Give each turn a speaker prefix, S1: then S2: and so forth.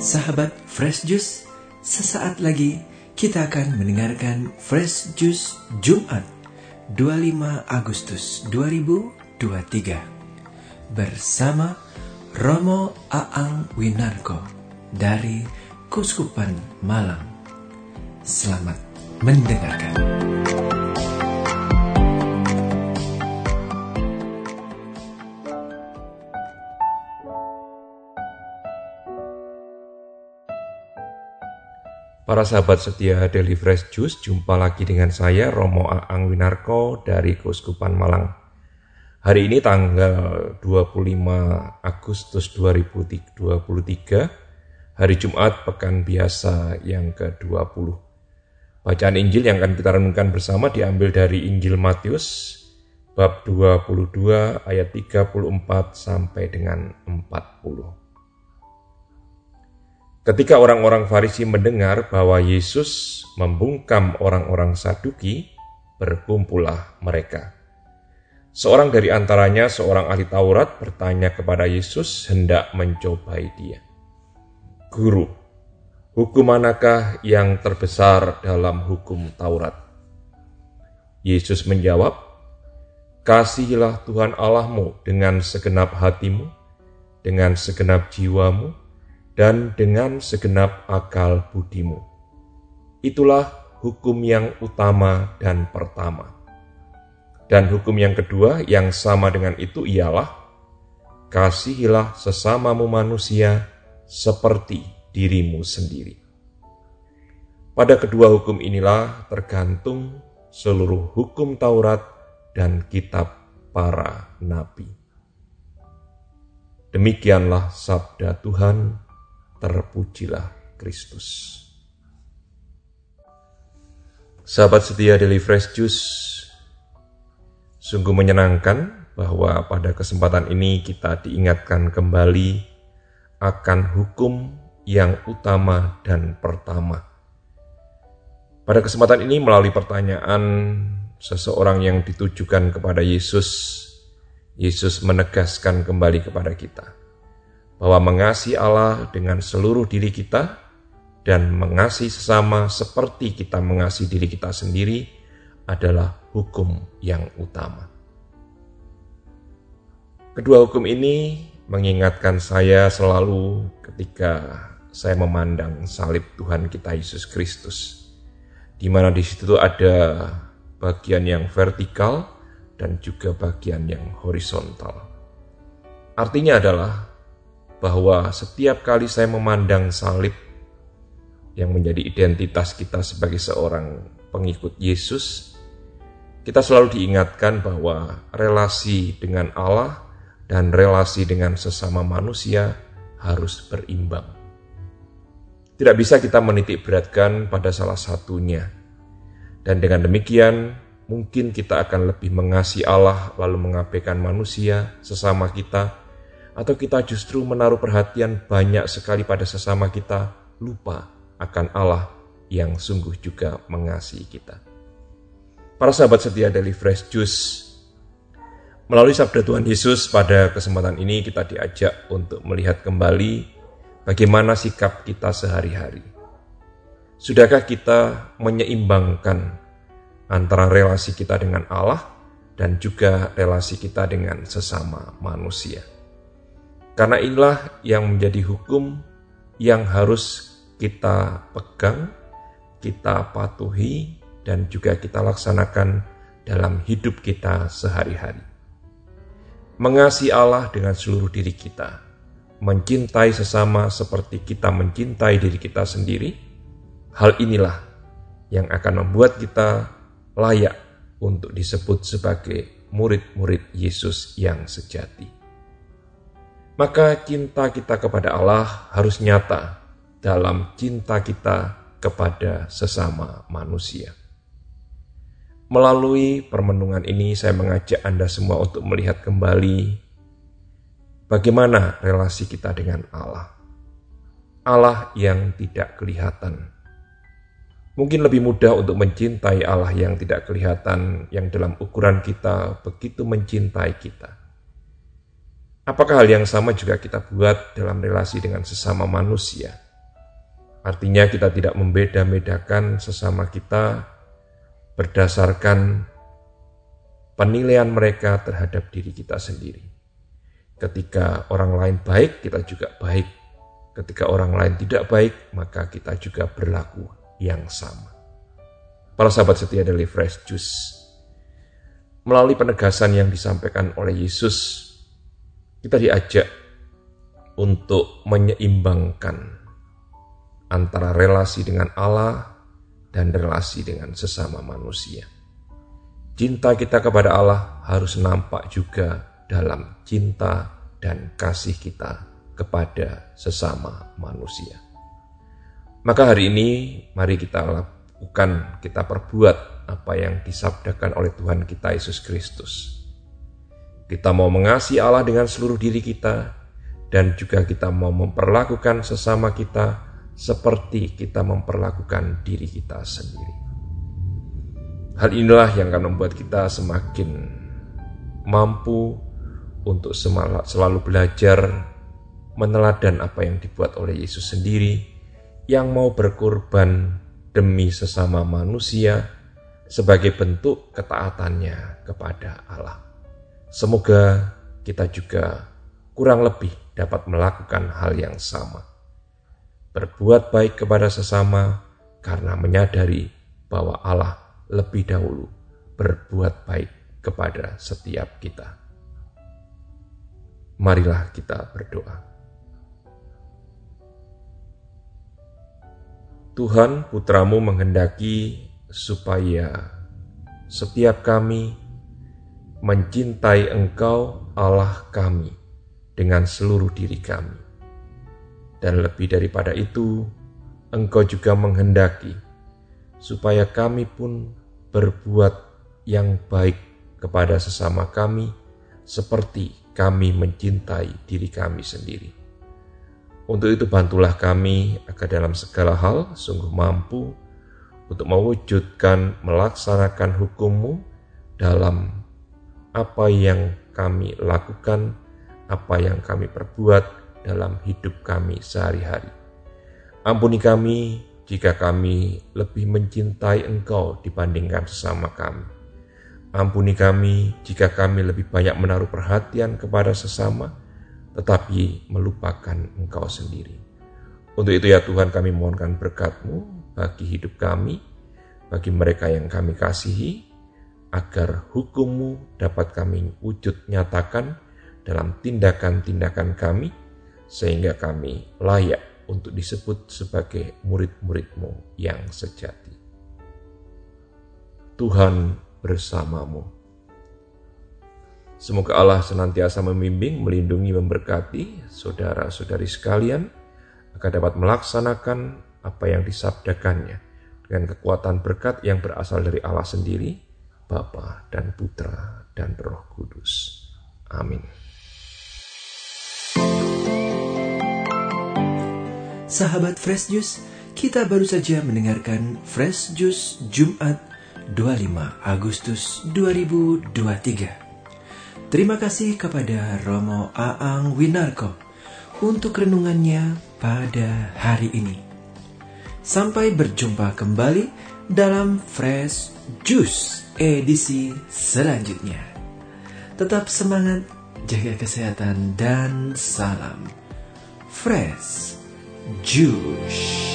S1: Sahabat Fresh Juice, sesaat lagi kita akan mendengarkan Fresh Juice Jumat 25 Agustus 2023 bersama Romo Aang Winarko dari Kuskupan Malang. Selamat mendengarkan.
S2: Para sahabat setia Daily Fresh Juice, jumpa lagi dengan saya Romo Aang Winarko dari Keuskupan Malang. Hari ini tanggal 25 Agustus 2023, hari Jumat pekan biasa yang ke-20. Bacaan Injil yang akan kita renungkan bersama diambil dari Injil Matius bab 22 ayat 34 sampai dengan 40. Ketika orang-orang Farisi mendengar bahwa Yesus membungkam orang-orang Saduki, berkumpullah mereka. Seorang dari antaranya, seorang ahli Taurat, bertanya kepada Yesus hendak mencobai dia. Guru, hukum manakah yang terbesar dalam hukum Taurat? Yesus menjawab, Kasihilah Tuhan Allahmu dengan segenap hatimu, dengan segenap jiwamu, dan dengan segenap akal budimu. Itulah hukum yang utama dan pertama. Dan hukum yang kedua yang sama dengan itu ialah kasihilah sesamamu manusia seperti dirimu sendiri. Pada kedua hukum inilah tergantung seluruh hukum Taurat dan kitab para nabi. Demikianlah sabda Tuhan terpujilah Kristus. Sahabat setia Daily Fresh Juice, sungguh menyenangkan bahwa pada kesempatan ini kita diingatkan kembali akan hukum yang utama dan pertama. Pada kesempatan ini melalui pertanyaan seseorang yang ditujukan kepada Yesus, Yesus menegaskan kembali kepada kita bahwa mengasihi Allah dengan seluruh diri kita dan mengasihi sesama seperti kita mengasihi diri kita sendiri adalah hukum yang utama. Kedua hukum ini mengingatkan saya selalu ketika saya memandang salib Tuhan kita Yesus Kristus, di mana di situ ada bagian yang vertikal dan juga bagian yang horizontal. Artinya adalah bahwa setiap kali saya memandang salib yang menjadi identitas kita sebagai seorang pengikut Yesus, kita selalu diingatkan bahwa relasi dengan Allah dan relasi dengan sesama manusia harus berimbang. Tidak bisa kita menitik beratkan pada salah satunya. Dan dengan demikian, mungkin kita akan lebih mengasihi Allah lalu mengabaikan manusia sesama kita atau kita justru menaruh perhatian banyak sekali pada sesama kita, lupa akan Allah yang sungguh juga mengasihi kita. Para sahabat setia dari Fresh Juice, melalui sabda Tuhan Yesus pada kesempatan ini kita diajak untuk melihat kembali bagaimana sikap kita sehari-hari. Sudahkah kita menyeimbangkan antara relasi kita dengan Allah dan juga relasi kita dengan sesama manusia? Karena inilah yang menjadi hukum yang harus kita pegang, kita patuhi, dan juga kita laksanakan dalam hidup kita sehari-hari. Mengasihi Allah dengan seluruh diri kita, mencintai sesama seperti kita mencintai diri kita sendiri, hal inilah yang akan membuat kita layak untuk disebut sebagai murid-murid Yesus yang sejati maka cinta kita kepada Allah harus nyata dalam cinta kita kepada sesama manusia. Melalui permenungan ini, saya mengajak Anda semua untuk melihat kembali bagaimana relasi kita dengan Allah. Allah yang tidak kelihatan. Mungkin lebih mudah untuk mencintai Allah yang tidak kelihatan, yang dalam ukuran kita begitu mencintai kita. Apakah hal yang sama juga kita buat dalam relasi dengan sesama manusia? Artinya kita tidak membeda-bedakan sesama kita berdasarkan penilaian mereka terhadap diri kita sendiri. Ketika orang lain baik, kita juga baik. Ketika orang lain tidak baik, maka kita juga berlaku yang sama. Para sahabat setia dari Fresh Juice, melalui penegasan yang disampaikan oleh Yesus, kita diajak untuk menyeimbangkan antara relasi dengan Allah dan relasi dengan sesama manusia. Cinta kita kepada Allah harus nampak juga dalam cinta dan kasih kita kepada sesama manusia. Maka hari ini mari kita lakukan, kita perbuat apa yang disabdakan oleh Tuhan kita Yesus Kristus. Kita mau mengasihi Allah dengan seluruh diri kita dan juga kita mau memperlakukan sesama kita seperti kita memperlakukan diri kita sendiri. Hal inilah yang akan membuat kita semakin mampu untuk selalu belajar meneladan apa yang dibuat oleh Yesus sendiri yang mau berkorban demi sesama manusia sebagai bentuk ketaatannya kepada Allah. Semoga kita juga kurang lebih dapat melakukan hal yang sama berbuat baik kepada sesama karena menyadari bahwa Allah lebih dahulu berbuat baik kepada setiap kita. Marilah kita berdoa. Tuhan putramu menghendaki supaya setiap kami mencintai Engkau Allah kami dengan seluruh diri kami dan lebih daripada itu, Engkau juga menghendaki supaya kami pun berbuat yang baik kepada sesama kami, seperti kami mencintai diri kami sendiri. Untuk itu, bantulah kami agar dalam segala hal sungguh mampu untuk mewujudkan melaksanakan hukum-Mu dalam apa yang kami lakukan, apa yang kami perbuat, dalam hidup kami sehari-hari. Ampuni kami jika kami lebih mencintai Engkau dibandingkan sesama kami. Ampuni kami jika kami lebih banyak menaruh perhatian kepada sesama, tetapi melupakan Engkau sendiri. Untuk itu ya Tuhan kami mohonkan berkat-Mu bagi hidup kami, bagi mereka yang kami kasihi, agar hukum-Mu dapat kami wujud nyatakan dalam tindakan-tindakan kami, sehingga kami layak untuk disebut sebagai murid-muridmu yang sejati. Tuhan bersamamu. Semoga Allah senantiasa membimbing, melindungi, memberkati saudara-saudari sekalian agar dapat melaksanakan apa yang disabdakannya dengan kekuatan berkat yang berasal dari Allah sendiri, Bapa dan Putra dan Roh Kudus. Amin.
S1: Sahabat Fresh Juice, kita baru saja mendengarkan Fresh Juice Jumat 25 Agustus 2023. Terima kasih kepada Romo Aang Winarko untuk renungannya pada hari ini. Sampai berjumpa kembali dalam Fresh Juice edisi selanjutnya. Tetap semangat, jaga kesehatan, dan salam fresh. Jewish.